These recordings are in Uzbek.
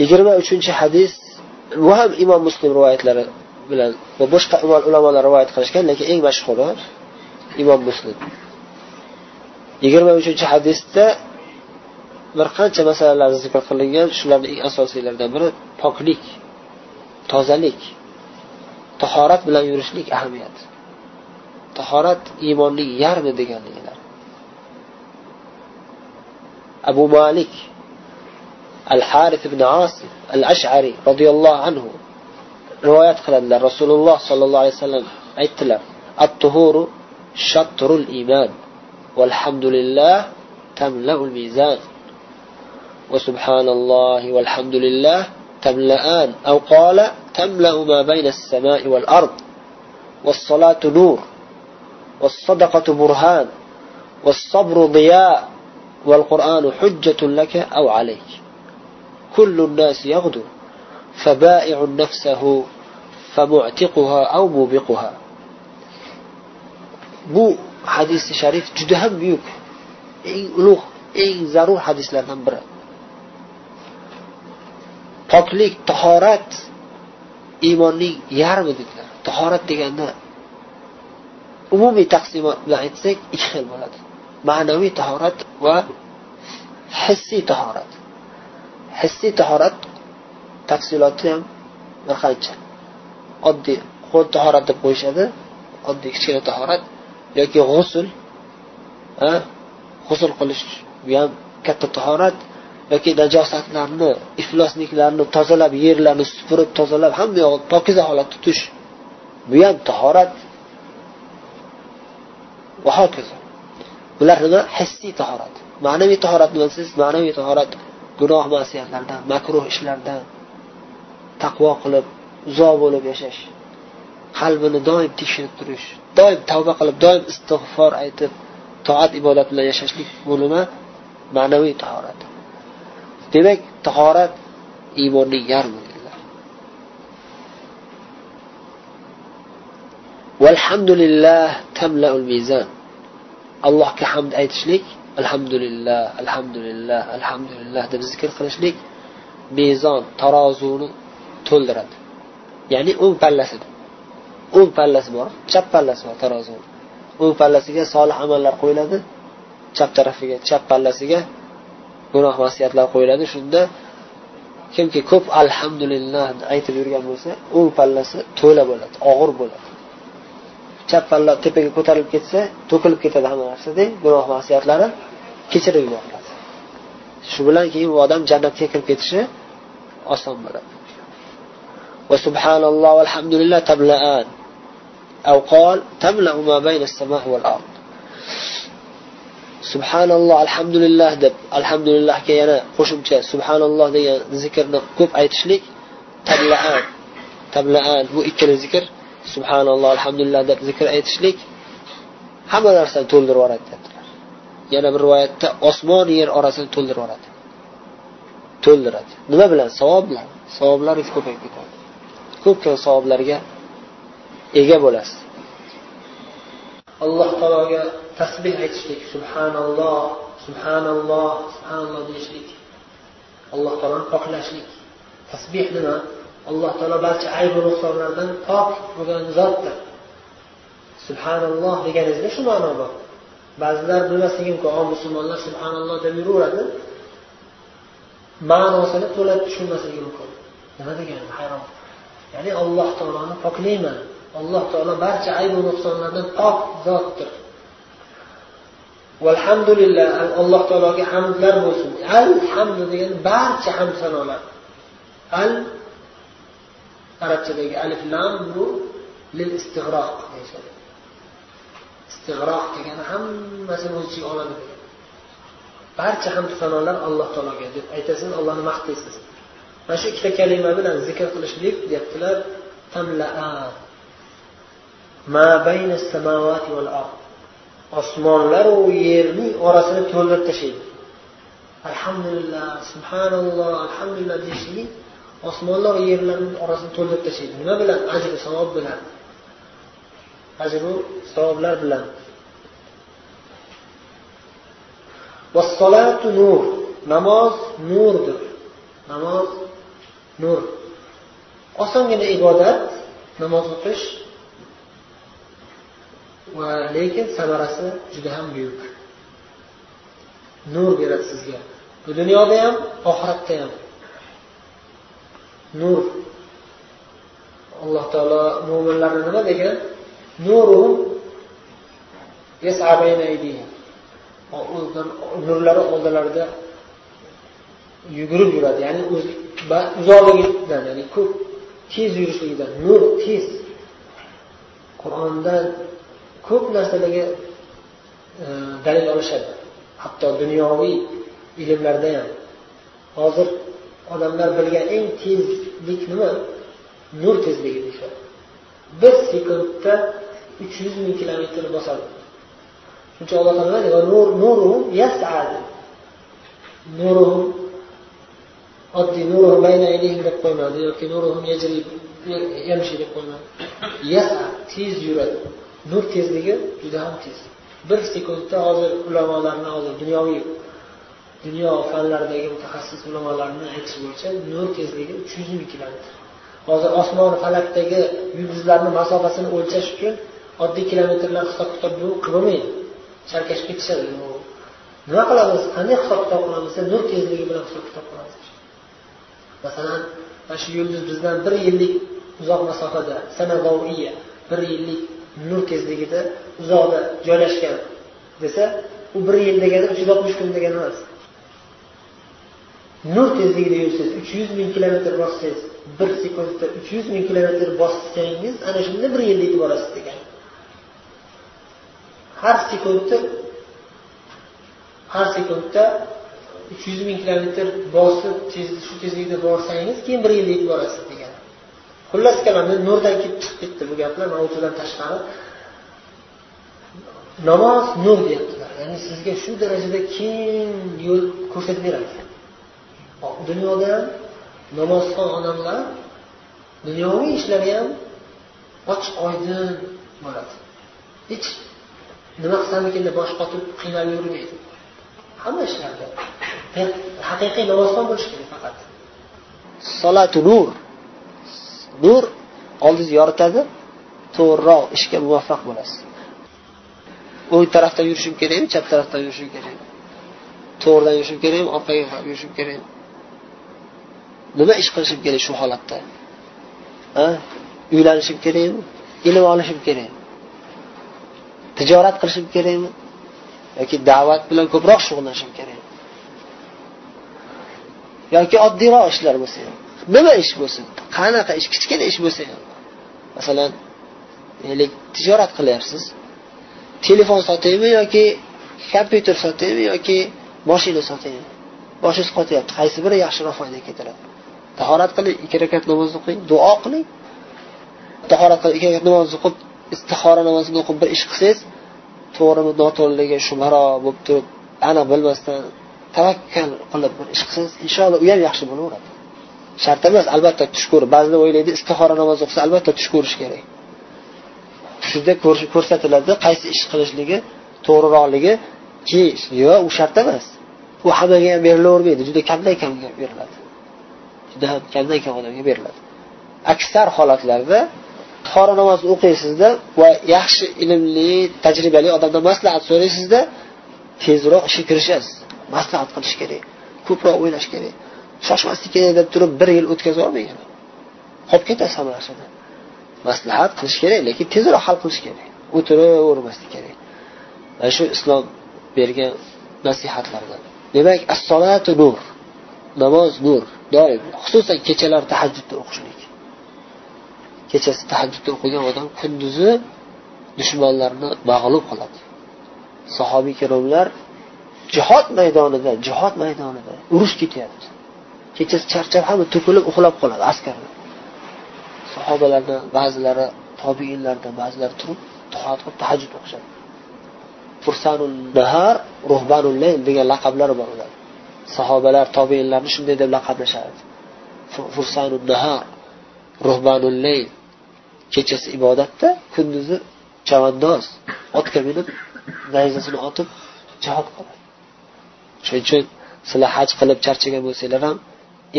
yigirma uchinchi hadis bu ham imom muslim rivoyatlari bilan va boshqa ulamolar rivoyat qilishgan lekin eng mashhuri imom muslim. Yigirma uchinchi hadisda bir qancha masalalar zikr qilingan shularni eng asosiylaridan biri poklik tozalik tahorat bilan yurishlik ahamiyati tahorat iymonning yarmi deganligilar. Abu malik الحارث بن عاصم الأشعري رضي الله عنه. روايات خلال رسول الله صلى الله عليه وسلم اتلا الطهور شطر الإيمان. والحمد لله تملأ الميزان. وسبحان الله والحمد لله تملأان. أو قال تملأ ما بين السماء والأرض. والصلاة نور. والصدقة برهان. والصبر ضياء. والقرآن حجة لك أو عليك. كل الناس يغدو فبائع نفسه فمعتقها أو موبقها. بو حديث شريف جدهم بيوك إن ألوخ إن زارو حديث لنا برا طاكليك طهارات إيماني يارم ديتنا طهارات ديتنا امومي تقسيم لعنسك إخيل بلد معنوي طهارات وحسي طهارات. Hissiy tahorat tafsiloti ham bir qancha. Oddiy qo'l tahorat deb qo'yishadi. Oddiy kichkina tahorat yoki g'usul g'usul qilish bu ham katta tahorat. Yoki najosatlarni iflosliklarni tozalab yerlarni supurib tozalab hamma yog'i pokiza holatda tutish bu ham tahorat. Va hokazo. Bular nima? Hissiy tahorat. Ma'naviy tahorat nima desangiz ma'naviy tahorat gunoh masiyatlardan makruh ishlardan taqvo qilib uzoq bo'lib yashash qalbini doim tekshirib turish doim tavba qilib doim istig'for aytib toat ibodat bilan yashashlik bo'limi ma'naviy tahorat. Demak tahorat iymonning yarmi والحمد لله تملأ mizan. Allohga hamd aytishlik alhamdulillah alhamdulillah alhamdulillah deb zikr qilishlik mezon tarozuni to'ldiradi. Ya'ni o'ng pallasida. O'ng pallasi bor chap pallasi bor tarozuni. O'ng pallasiga solih amallar qo'yiladi chap tarafiga chap pallasiga gunoh masiyatlar qo'yiladi. Shunda kimki ko'p alhamdulillah aytib yurgan bo'lsa o'ng pallasi to'la bo'ladi og'ir bo'ladi. chap palla tepaga ko'tarilib ketsa to'kilib ketadi hamma narsada gunoh masiyatlari kechirib yuboriladi shu bilan keyin u odam jannatga kirib ketishi oson bo'ladi وسبحان الله والحمد لله تملأان أو قال تملأ ما بين السماء والأرض subhanalloh alhamdulillah deb alhamdulillahga yana qo'shimcha subhanalloh degan zikrni ko'p aytishlik tablaan tablaan bu ikkala zikr subhanalloh alhamdulillah deb zikr aytishlik hamma narsani to'ldirib yuboradi dedilar yana bir rivoyatda osmon yer orasini to'ldirib yuboradi. To'ldiradi. Nima bilan? Savob bilan savoblaringiz ko'payib ketadi. Ko'pgina savoblarga ega bo'lasiz. Alloh taologa tasbeh aytishlik. Subhanalloh subhanalloh subhanalloh deyishlik. Alloh taoloni poklashlik. Tasbeh nima? Alloh taolo barcha aybu nuqsonlardan pok bo'lgan zotdir. Subhanalloh deganingizda shu ma'no bor. Ba'zilar bilmasligi mumkin o musulmonlar subhanalloh deb yuraveradi. Ma'nosini to'la tushunmasligi mumkin. Nima degani hayron? Ya'ni alloh taoloni poklayman. Alloh taolo barcha aybu nuqsonlardan pok zotdir. Valhamdulillah alloh taologa hamdlar bo'lsin. Alhamdu degani barcha hamd sanolar. Al arabchadagi alif lam bu lil istig'roq istig'roq degani hammasini o'z ichiga oladi barcha hamd sanolar alloh taologa deb aytasiz allohni maqtaysiz mana shu ikkita kalima bilan zikr qilishlik deyaptilar. Ma ard. Osmonlaru yerning orasini to'ldirib tashlaydi. Alhamdulillah subhanalloh alhamdulillah deyishlik osmonlar yerlarni orasini to'ldirib tashlaydi. Nima bilan? Ajri savob bilan. Ajru savoblar bilan. Nur. Namoz nurdir. Namoz nur. Osongina ibodat namoz o'qish va lekin samarasi juda ham buyuk. Nur beradi sizga. Bu dunyoda ham oxiratda ham. Nur. Alloh taolo mo'minlarni nima degan nuru nurlari oldilarida yugurib yuradi. Ya'ni uzoqligidan ya'ni ko'p tez yurishligidan nur tez. Qur'ondan ko'p narsalarga e, dalil olishadi. Hatto dunyoviy ilmlarda ham. Hozir odamlar bilgan eng tezlik nima? Nur tezligi deyishadi bir sekundda uch yuz ming kilometr bosadi. Shuncha alloh taolo nuruhum yasadi nuruhum oddiy nuruhum bayna aydihim deb qo'ymadi yoki nuruhum yajri yamshi deb qo'ymadi yasa tez yuradi. Nur tezligi juda ham tez. Bir sekundda hozir ulamolarni hozir dunyoviy dunyo fanlaridagi mutaxassis ulamolarni aytishi bo'yicha nur tezligi uch yuz ming kilometr. Hozir osmon falakdagi yulduzlarni masofasini o'lchash uchun oddiy kilometrlar hisob kitob qilib bo'lmaydi. Chalkashib ketishadi nima qilamiz? Qanday hisob kitob qilamiz nur tezligi bilan hisob kitob qilamiz masalan mana shu yulduz bizdan bir yillik uzoq masofada bir yillik nur tezligida uzoqda joylashgan desa u bir yil degani uch yuz oltmish kun degani emas. Nur tezligida yursangiz uch yuz ming kilometr bossangiz bir sekundda uch yuz ming kilometr bossangiz ana shunda bir yilda yetib borasiz degan. Har sekundda har sekundda uch yuz ming kilometr bosib shu tezlikda borsangiz keyin bir yilda yetib borasiz degan. Xullas kalom nurdan kelib chiqib ketdi bu gaplar mavzudan tashqari. Namoz nur deyaptilar. Ya'ni sizga shu darajada keng yo'l ko'rsatib beradi. Dunyoda namozxon odamlar dunyoviy ishlari ham ochiq oydin bo'ladi. Hech nima qilsamikin bosh qotib qiynalib yurmaydi. Hamma ishlarda haqiqiy namozxon bo'lish kerak faqat. Solatu nur. Nur oldingizni yoritadi to'g'riroq ishga muvaffaq bo'lasiz. O'ng tarafdan yurishim kerakmi chap tarafdan yurishim kerakmi? To'g'ridan yurishim kerakmi orqaga qarab yurishim kerakmi? Nima ish qilishim kerak shu holatda? Uylanishim kerakmi? Ilm olishim kerakmi tijorat qilishim kerakmi? Yoki da'vat bilan ko'proq shug'ullanishim kerak. Yoki oddiyroq ishlar bo'lsa ham. Nima ish bo'lsin? Qanaqa ish? Kichkina ish bo'lsa ham. Masalan tijorat qilyapsiz. Telefon sotaymi yoki kompyuter sotaymi yoki moshina sotaymi? Boshingiz qotyapti. Qaysi biri yaxshiroq foyda keltiradi? Tahorat qiling ikki rakat namoz o'qing duo qiling tahorat qilib ikki rakat namoz o'qib istihora namozini o'qib bir ish qilsangiz to'g'rimi noto'g'riligi shumaro bo'lib turib aniq bilmasdan tavakkal qilib bir ish qilsangiz inshaalloh u ham yaxshi bo'laveradi. Shart emas albatta tush ko'rib ba'zilar o'ylaydi istixora namoz o'qisa albatta tush ko'rish kerak. Tushida ko'rsatiladi qaysi ish qilishligi to'g'riroqligi keyin yo'q u shart emas. U hammaga ham berilavermaydi juda kamdan kamga beriladi. Juda kamdan kam odamga beriladi. Aksar holatlarda tahora namozni o'qiysizda va yaxshi ilmli tajribali odamdan maslahat so'raysizda tezroq ishga kirishasiz. Maslahat qilish kerak ko'proq o'ylash kerak. Shoshmaslik kerak deb turib bir yil o'tkazib yubormang qolib ketasiz hamma narsada maslahat qilish kerak lekin tezroq hal qilish kerak o'tiravermaslik kerak. Mana shu islom bergan nasihatlardan. Demak assolatu nur namoz nur. Doim xususan kechalar tahajjudda o'qishlik. Kechasi tahajjudda o'qigan odam kunduzi dushmanlarni mag'lub qiladi sahobiy ikromlar jihod maydonida jihod maydonida urush ketyapti. Kechasi charchab hamma to'kilib uxlab qoladi askarlar sahobalarni ba'zilari tobiinlardan ba'zilari turib tahorat qilib tahajjud o'qishadi. Fursanul nahar ruhbanul layl degan laqablari bor ularni sahobalar tobeinlarni shunday deb laqablashardi. Fursanul nahar ruhbanul layl kechasi ibodatda kunduzi chavandoz otga minib nayzasini otib jihod qiladi shuning uchun sizlar haj qilib charchagan bo'lsanglar ham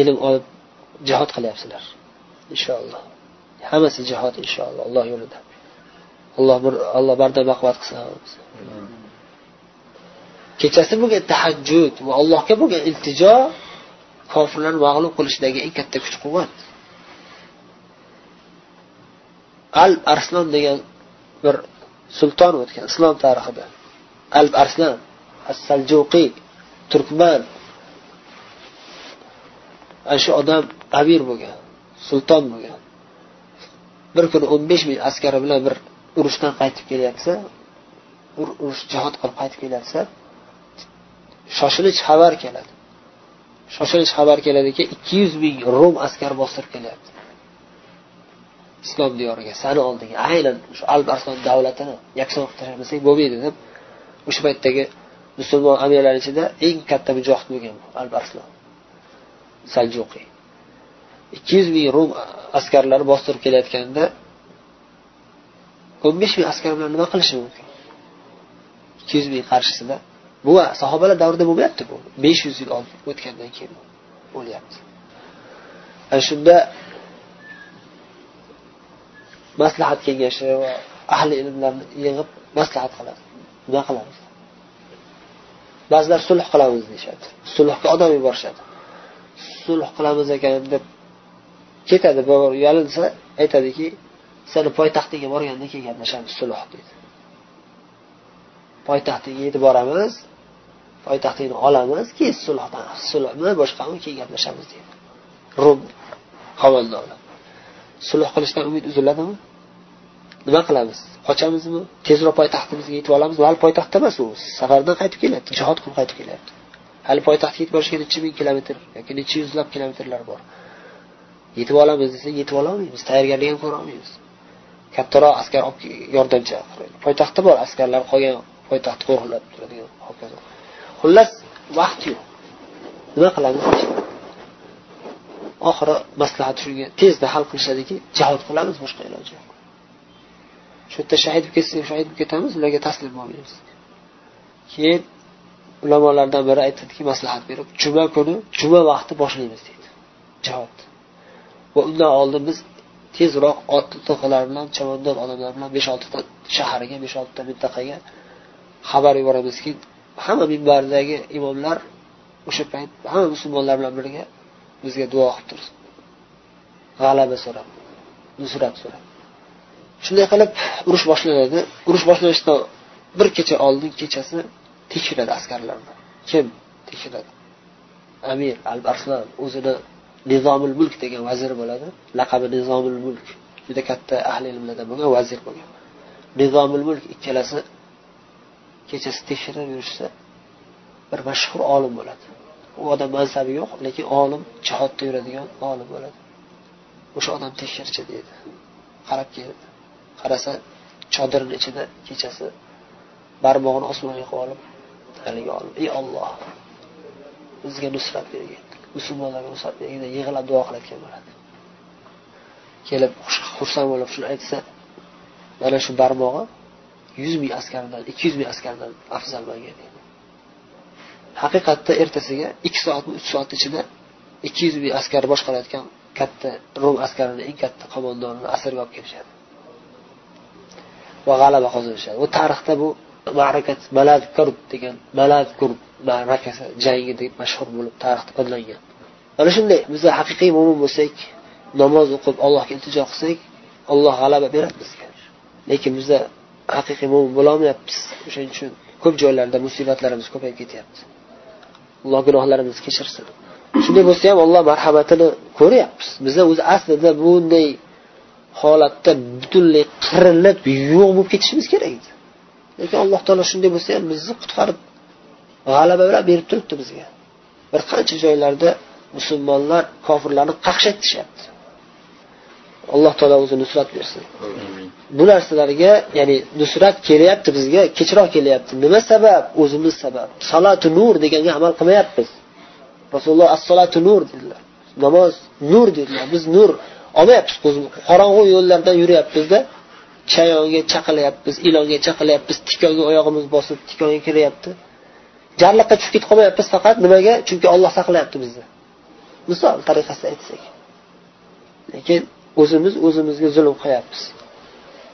ilm olib jihod qilyapsizlar inshaalloh hammasi jihod inshaalloh alloh yo'lida. Alloh bir alloh bardam baquvvat qilsin. Kechasi bo'lgan tahajjud va allohga bo'lgan iltijo kofirlarni mag'lub qilishdagi eng katta kuch quvvat. Al arslon degan bir sulton o'tgan islom tarixida. Alb arslan as saljuqiy turkman. Ana shu odam amir bo'lgan sulton bo'lgan. Bir kuni o'n besh ming askari bilan bir urushdan qaytib kelyapsa urush jihod qilib qaytib kelyapsa shoshilinch xabar keladi. Shoshilinch xabar keladiki ikki yuz ming rum askar bostirib kelyapti. Islom diyoriga sani oldinga. Aynan shu alb arslon davlatini yakson qilib tashlamasak bo'lmaydi deb o'sha paytdagi musulmon amirlar ichida eng katta mujohid bo'lgan alb arslon. Saljuqiy. Ikki yuz ming rum askarlari bostirib kelayotganda o'n besh ming askar bilan nima qilishi mumkin? Ikki yuz ming qarshisida bu sahobalar davrida bo'lmayapti bu. besh yuz yil o'tgandan keyin bo'lyapti. Ana shunda maslahat kengashi va ahli ilmlarni yig'ib maslahat qiladi nima qilamiz. Ba'zilar sulh qilamiz deyishadi. Sulhga odam yuborishadi. Sulh qilamiz ekan deb ketadi. Yalinsa aytadiki seni poytaxtingga borganda keyin gaplashamiz sulh deydi. Poytaxtingga yetib boramiz. Poytaxtingni olamiz keyin sulhdan sulhmi boshqami keyin gaplashamiz deydi. Rum qo'mondoni sulh qilishdan umid uziladimi? Nima qilamiz? Qochamizmi tezroq poytaxtimizga yetib olamiz? Hali poytaxtda emas u. Safardan qaytib kelyapti jihod qilib qaytib kelyapti. Hali poytaxtga yetib borishga necha ming kilometr yoki necha yuzlab kilometrlar bor. Yetib olamiz desa yetib ololmaymiz tayyorgarlik ham ko'rolmaymiz. Kattaroq askar olib yordamchi. Poytaxtda bor askarlar qolgan poytaxtni qo'riqlab turadigan hokazo. Xullas vaqt yo'q. Nima qilamiz? Oxiri maslahat shunga tezda hal qilishadiki jihod qilamiz boshqa iloji yo'q shu yerda shahid bo'lib ketsak shahid bo'lib ketamiz ularga taslim bo'lmaymiz. Keyin ulamolardan biri aytadiki maslahat berib juma kuni juma vaqti boshlaymiz deydi. Jihod va undan oldin biz tezroq otli to'qalar bilan chavandor odamlar bilan besh oltita shaharga besh oltita mintaqaga xabar yuboramizki hamma minbardagi imomlar o'sha payt hamma musulmonlar bilan birga bizga duo qilib tursin. G'alaba so'rab nusrat so'rab. Shunday qilib urush boshlanadi. Urush boshlanishidan bir kecha oldin kechasi tekshiradi askarlarni. Kim tekshiradi? Amir al arslan o'zini nizomul mulk degan vazir bo'ladi. Laqabi nizomul mulk. Juda katta ahli ilmlardan bo'lgan vazir bo'lgan. Nizomul mulk ikkalasi kechasi tekshirib yurishsa bir mashhur olim bo'ladi. U odam mansabi yo'q lekin olim jihodda yuradigan olim bo'ladi. O'sha odam tekshirchi deydi. Qarab keldi. Qarasa chodirni ichida kechasi barmog'ini osmonga qo'yib olib haligi olim. Ey olloh bizga nusrat bergin. Musulmonlarga nusrat bergin yig'lab duo qilayotgan bo'ladi kelib xursand bo'lib shuni aytsa mana shu barmog'i yuz ming askardan ikki yuz ming askardan afzal bo'lgan haqiqatda ertasiga ikki soatmi uch soat ichida ikki yuz ming askar boshqarayotgan katta rum askarini eng katta qo'mondonini asirga olib kelishadi. Va g'alaba qozonishadi. Bu tarixda bu ma'rakat malad kurb degan malad kurb ma'rakasi jangi deb mashhur bo'lib tarixda qo'llangan mana shunday biz haqiqiy mo'min bo'lsak namoz o'qib allohga iltijo qilsak alloh g'alaba beradi bizga. Lekin bizda haqiqiy mo'min bo'lolmayapmiz o'shaning uchun. Ko'p joylarda musibatlarimiz ko'payib ketyapti. Alloh gunohlarimizni kechirsin. Shunday bo'lsa ham alloh marhamatini ko'ryapmiz. Biza o'zi aslida bunday holatda butunlay qirilib yo'q bo'lib ketishimiz kerak edi. Lekin alloh taolo shunday bo'lsa ham bizni qutqarib g'alaba bilan berib turibdi bizga. Bir qancha joylarda musulmonlar kofirlarni qaqshatishyapti alloh taolo o'zi nusrat bersin. Bu narsalarga ya'ni nusrat kelyapti bizga kechroq kelyapti. Nima sabab? O'zimiz sabab. Salatu nur deganga amal qilmayapmiz. Rasululloh assolatu nur dedilar. Namoz nur dedilar. Biz nur olmayapmiz qorong'u yo'llardan yuryapmizda. Chayonga chaqilyapmiz ilonga chaqilyapmiz tikonga oyog'imiz bosib tikonga kiryapti. Jarliqqa tushib ketib qolmayapmiz faqat nimaga? Chunki olloh saqlayapti bizni. Misol tariqasida aytsak. Lekin o'zimiz o'zimizga zulm qilyapmiz.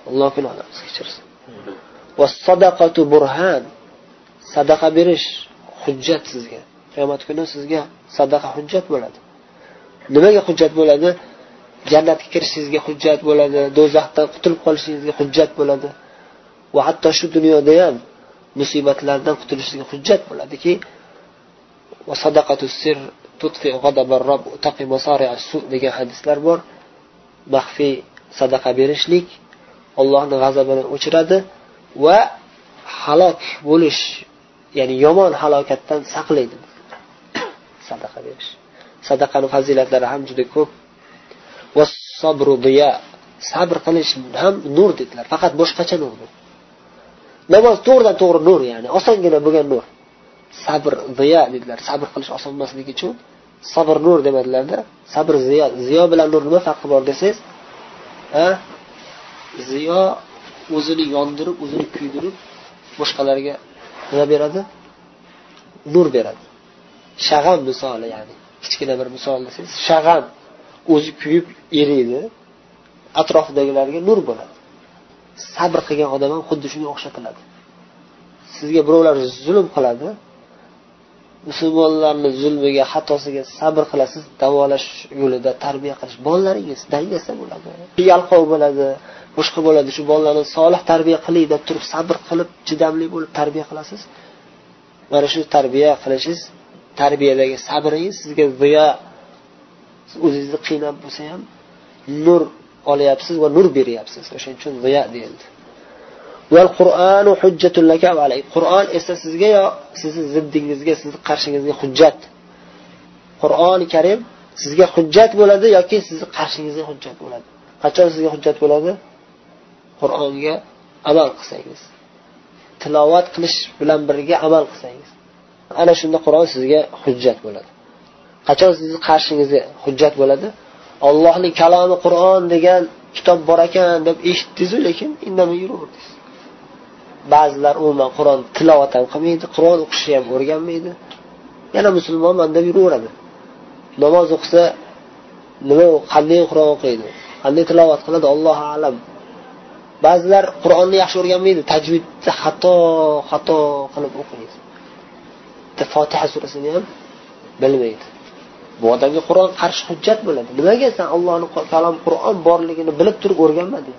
Alloh gunohlarimizni kechirsin. Va sadaqatu burhan sadaqa berish hujjat sizga. Qiyomat kuni sizga sadaqa hujjat bo'ladi. Nimaga hujjat bo'ladi? Jannatga kirishingizga hujjat bo'ladi do'zaxdan qutulib qolishingizga hujjat bo'ladi. Va hatto shu dunyoda ham musibatlardan qutulishingizga hujjat bo'ladiki degan hadislar bor. Maxfiy sadaqa berishlik ollohni g'azabini o'chiradi va halok bo'lish ya'ni yomon halokatdan saqlaydi. Sadaqa berish. Sadaqani fazilatlari ham juda ko'p. Va sabr qilish ham nur dedilar. Faqat boshqacha nur bu. Namoz to'g'ridan to'g'ri nur ya'ni osongina bo'lgan nur. Sabr diya dedilar. Sabr qilish oson emasligi uchun sabr nur demadilarda sabr ziyo ziyo bilan nur nima farqi bor desangiz ziyo o'zini yondirib o'zini kuydirib boshqalarga nima beradi? Nur beradi. Shag'am misoli ya'ni kichkina bir misol desangiz shag'am o'zi kuyib eriydi atrofidagilarga nur bo'ladi. Sabr qilgan odam ham xuddi shunga o'xshatiladi. Sizga birovlar zulm qiladi musulmonlarni zulmiga xatosiga sabr qilasiz davolash yo'lida tarbiya qilish bolalaringiz dangasa bo'ladi. Yalqov bo'ladi boshqa bo'ladi shu bolalarni solih tarbiya qiling deb turib sabr qilib chidamli bo'lib tarbiya qilasiz. Mana shu tarbiya qilishingiz tarbiyadagi sabringiz sizga ziyo o'zingizni qiynab bo'lsa ham nur olyapsiz va nur beryapsiz. O'shaning uchun ziyo deyildi. Qur'on esa sizga yo sizni ziddingizga sizni qarshingizga hujjat. Qur'oni karim sizga hujjat bo'ladi yoki sizni qarshingizga hujjat bo'ladi. Qachon sizga hujjat bo'ladi? Qur'onga amal qilsangiz. Tilovat qilish bilan birga amal qilsangiz. Ana shunda qur'on sizga hujjat bo'ladi. Qachon sizni qarshingizga hujjat bo'ladi? Ollohning kalomi qur'on degan kitob bor ekan deb eshitdingizu lekin indamay yuraverdingiz. Ba'zilar umuman qur'on tilovat ham qilmaydi qur'on o'qishni ham o'rganmaydi. Yana musulmonman deb yuraveradi namoz o'qisa nima qanday qur'on o'qiydi qanday tilovat qiladi allohu alam. Ba'zilar qur'onni yaxshi o'rganmaydi tajvidni xato xato qilib o'qiydi. Fotiha surasini ham bilmaydi. Bu odamga qur'on qarshi hujjat bo'ladi. Nimaga san allohni kalom qur'on borligini bilib turib o'rganmading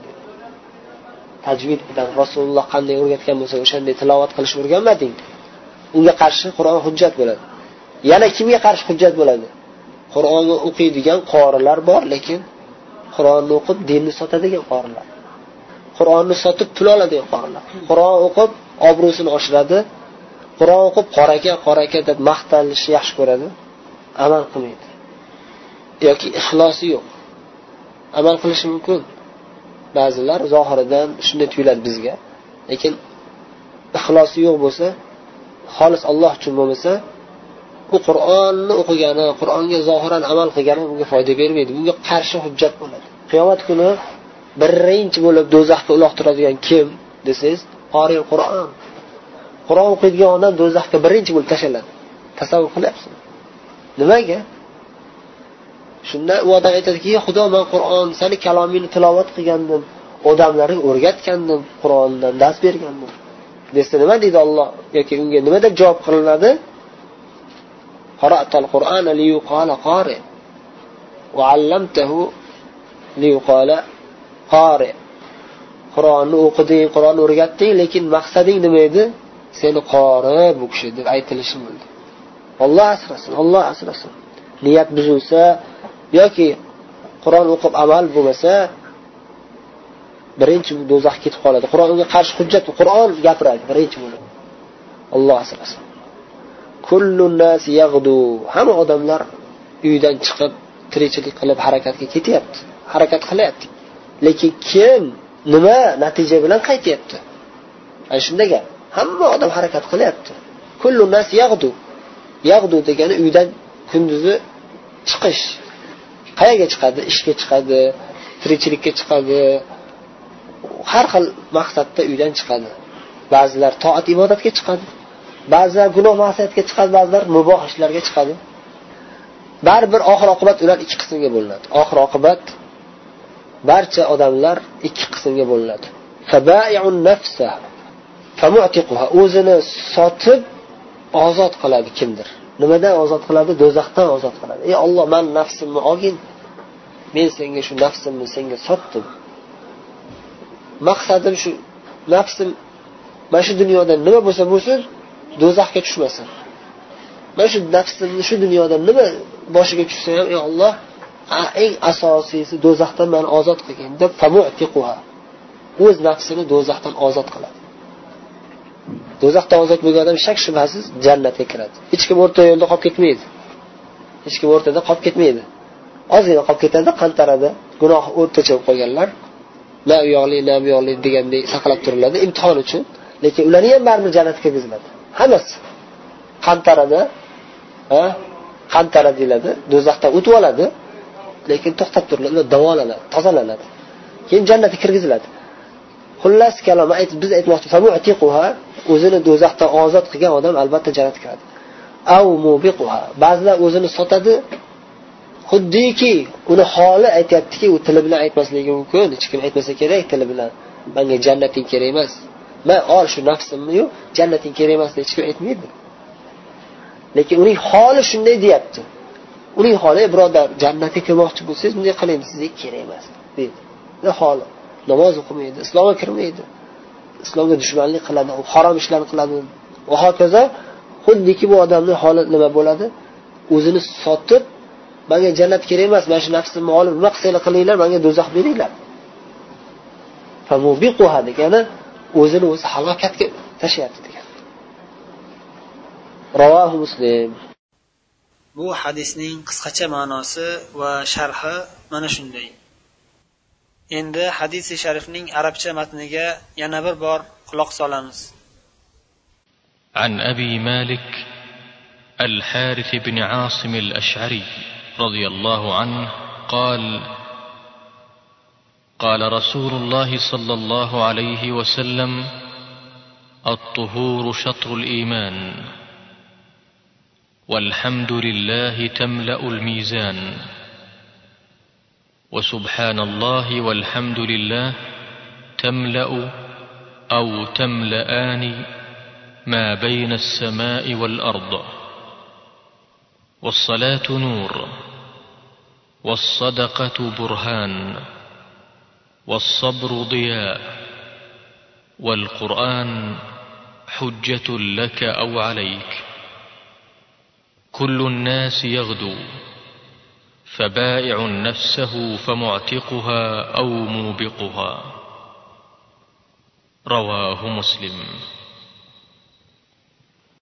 tajvid bilan rasululloh qanday o'rgatgan bo'lsa o'shanday tilovat qilishni o'rganmading. Unga qarshi qur'on hujjat bo'ladi. Yana kimga qarshi hujjat bo'ladi? Qur'onni o'qiydigan qorilar bor lekin qur'onni o'qib dinni sotadigan qorilar. Qur'onni sotib pul oladigan qorilar. Qur'on o'qib obro'sini oshiradi. Qur'on o'qib qora aka qora aka deb maqtanishni yaxshi ko'radi. Amal qilmaydi. Yoki ixlosi yo'q. Amal qilishi mumkin. Ba'zilar zohiridan shunday tuyuladi bizga. Lekin ixlosi yo'q bo'lsa xolis alloh uchun bo'lmasa u qur'onni o'qigani qur'onga zohiran amal qilgani unga foyda bermaydi. Bunga qarshi hujjat bo'ladi. Qiyomat kuni birinchi bo'lib do'zaxga uloqtiradigan kim desangiz qori qur'on. Qur'on o'qiydigan odam do'zaxga birinchi bo'lib tashlanadi tasavvur qilyapsizmi? Nimaga? Shunda u odam aytadiki xudo man qur'on sani kalomingni tilovat qilgandim odamlarga o'rgatgandim qur'ondan dars bergandim. Desa nima deydi olloh yoki unga nima deb javob qilinadi? Qur'onni o'qiding qur'onni o'rgatding lekin maqsading nima edi? Seni qori bu kishi deb aytilishi bo'ldi. Olloh asrasin olloh asrasin. Niyat buzilsa yoki qur'on o'qib amal bo'lmasa birinchi do'zaxga ketib qoladi. Qur'onga qarshi hujjat qur'on gapiradi birinchi bo'lib. Olloh asrasin. Hamma odamlar uydan chiqib tirikchilik qilib harakatga ketyapti. Harakat qilyapti. Lekin kim nima natija bilan qaytyapti? Ana shunda gap. Hamma odam harakat qilyapti. Nas yag'du yag'du degani uydan kunduzi chiqish. Qayerga chiqadi ishga chiqadi tirikchilikka chiqadi. Har xil maqsadda uydan chiqadi. Ba'zilar toat ibodatga chiqadi. Ba'zilar gunoh ma'siyatga chiqadi ba'zilar muboh ishlarga chiqadi. Baribir oxir oqibat ular ikki qismga bo'linadi. Oxir oqibat barcha odamlar ikki qismga bo'linadi. O'zini sotib ozod qiladi kimdir. Nimadan ozod qiladi? Do'zaxdan ozod qiladi. Ey olloh man nafsimni olgin. Men senga shu nafsimni senga sotdim. Maqsadim shu nafsim mana shu dunyoda nima bo'lsa bo'lsin do'zaxga tushmasin. Mana shu nafsimni shu dunyoda nima boshiga tushsa ham ey olloh eng asosiysi do'zaxdan mani ozod qilgin deb o'z nafsini do'zaxdan ozod qiladi. Do'zaxdan ozod bo'lgan odam shak shubhasiz jannatga kiradi. Hech kim o'rta yo'lda qolib ketmaydi. Hech kim o'rtada qolib ketmaydi. Ozgina qolib ketadi qantarada gunoh o'rtacha bo'lib qolganlar na u yoqli na bu yoqli degandek saqlab turiladi imtihon uchun. Lekin ularni ham baribir jannatga kirgiziladi hammasi qantarada qantara deyiladi do'zaxdan o'tib oladi lekin to'xtab turiladi davolanadi tozalanadi. Keyin jannatga kirgiziladi. Xullas kalom biz aytmoqchi o'zini do'zaxdan ozod qilgan odam albatta jannatga kiradi. Ba'zilar o'zini sotadi. Xuddiki uni holi aytyaptiki u tili bilan aytmasligi mumkin. Hech kim aytmasa kerak tili bilan. Manga jannating kerak emas. Man ol shu nafsimniyu jannating kerak emas deb hech kim aytmaydi. Lekin uning holi shunday deyapti. Uning holi birodar jannatga kirmoqchi bo'lsangiz bunday qiling sizga kerak emas deydi. Holi namoz o'qimaydi islomga kirmaydi. Islomga dushmanlik qiladi harom ishlarni qiladi. Va hokazo xuddiki bu odamni holi nima bo'ladi? O'zini sotib manga jannat kerak emas mana shu nafsimni olib nima qilsanglar qilinglar manga do'zax beringlar. Degani o'zini o'zi halokatga tashlayapti degan ravohi muslim. Bu hadisning qisqacha ma'nosi va sharhi mana shunday. Endi hadisi sharifning arabcha matniga yana bir bor quloq solamiz. عن ابي مالك الحارث بن عاصم الاشعري رضي الله عنه قال قال رسول الله صلى الله عليه وسلم الطهور شطر الايمان والحمد لله تملا الميزان وسبحان الله والحمد لله تملأ أو تملان ما بين السماء والأرض. والصلاة نور والصدقة برهان والصبر ضياء والقرآن حجة لك أو عليك. كل الناس يغدو. فبائع نفسه فمعتقها أو موبقها. رواه مسلم.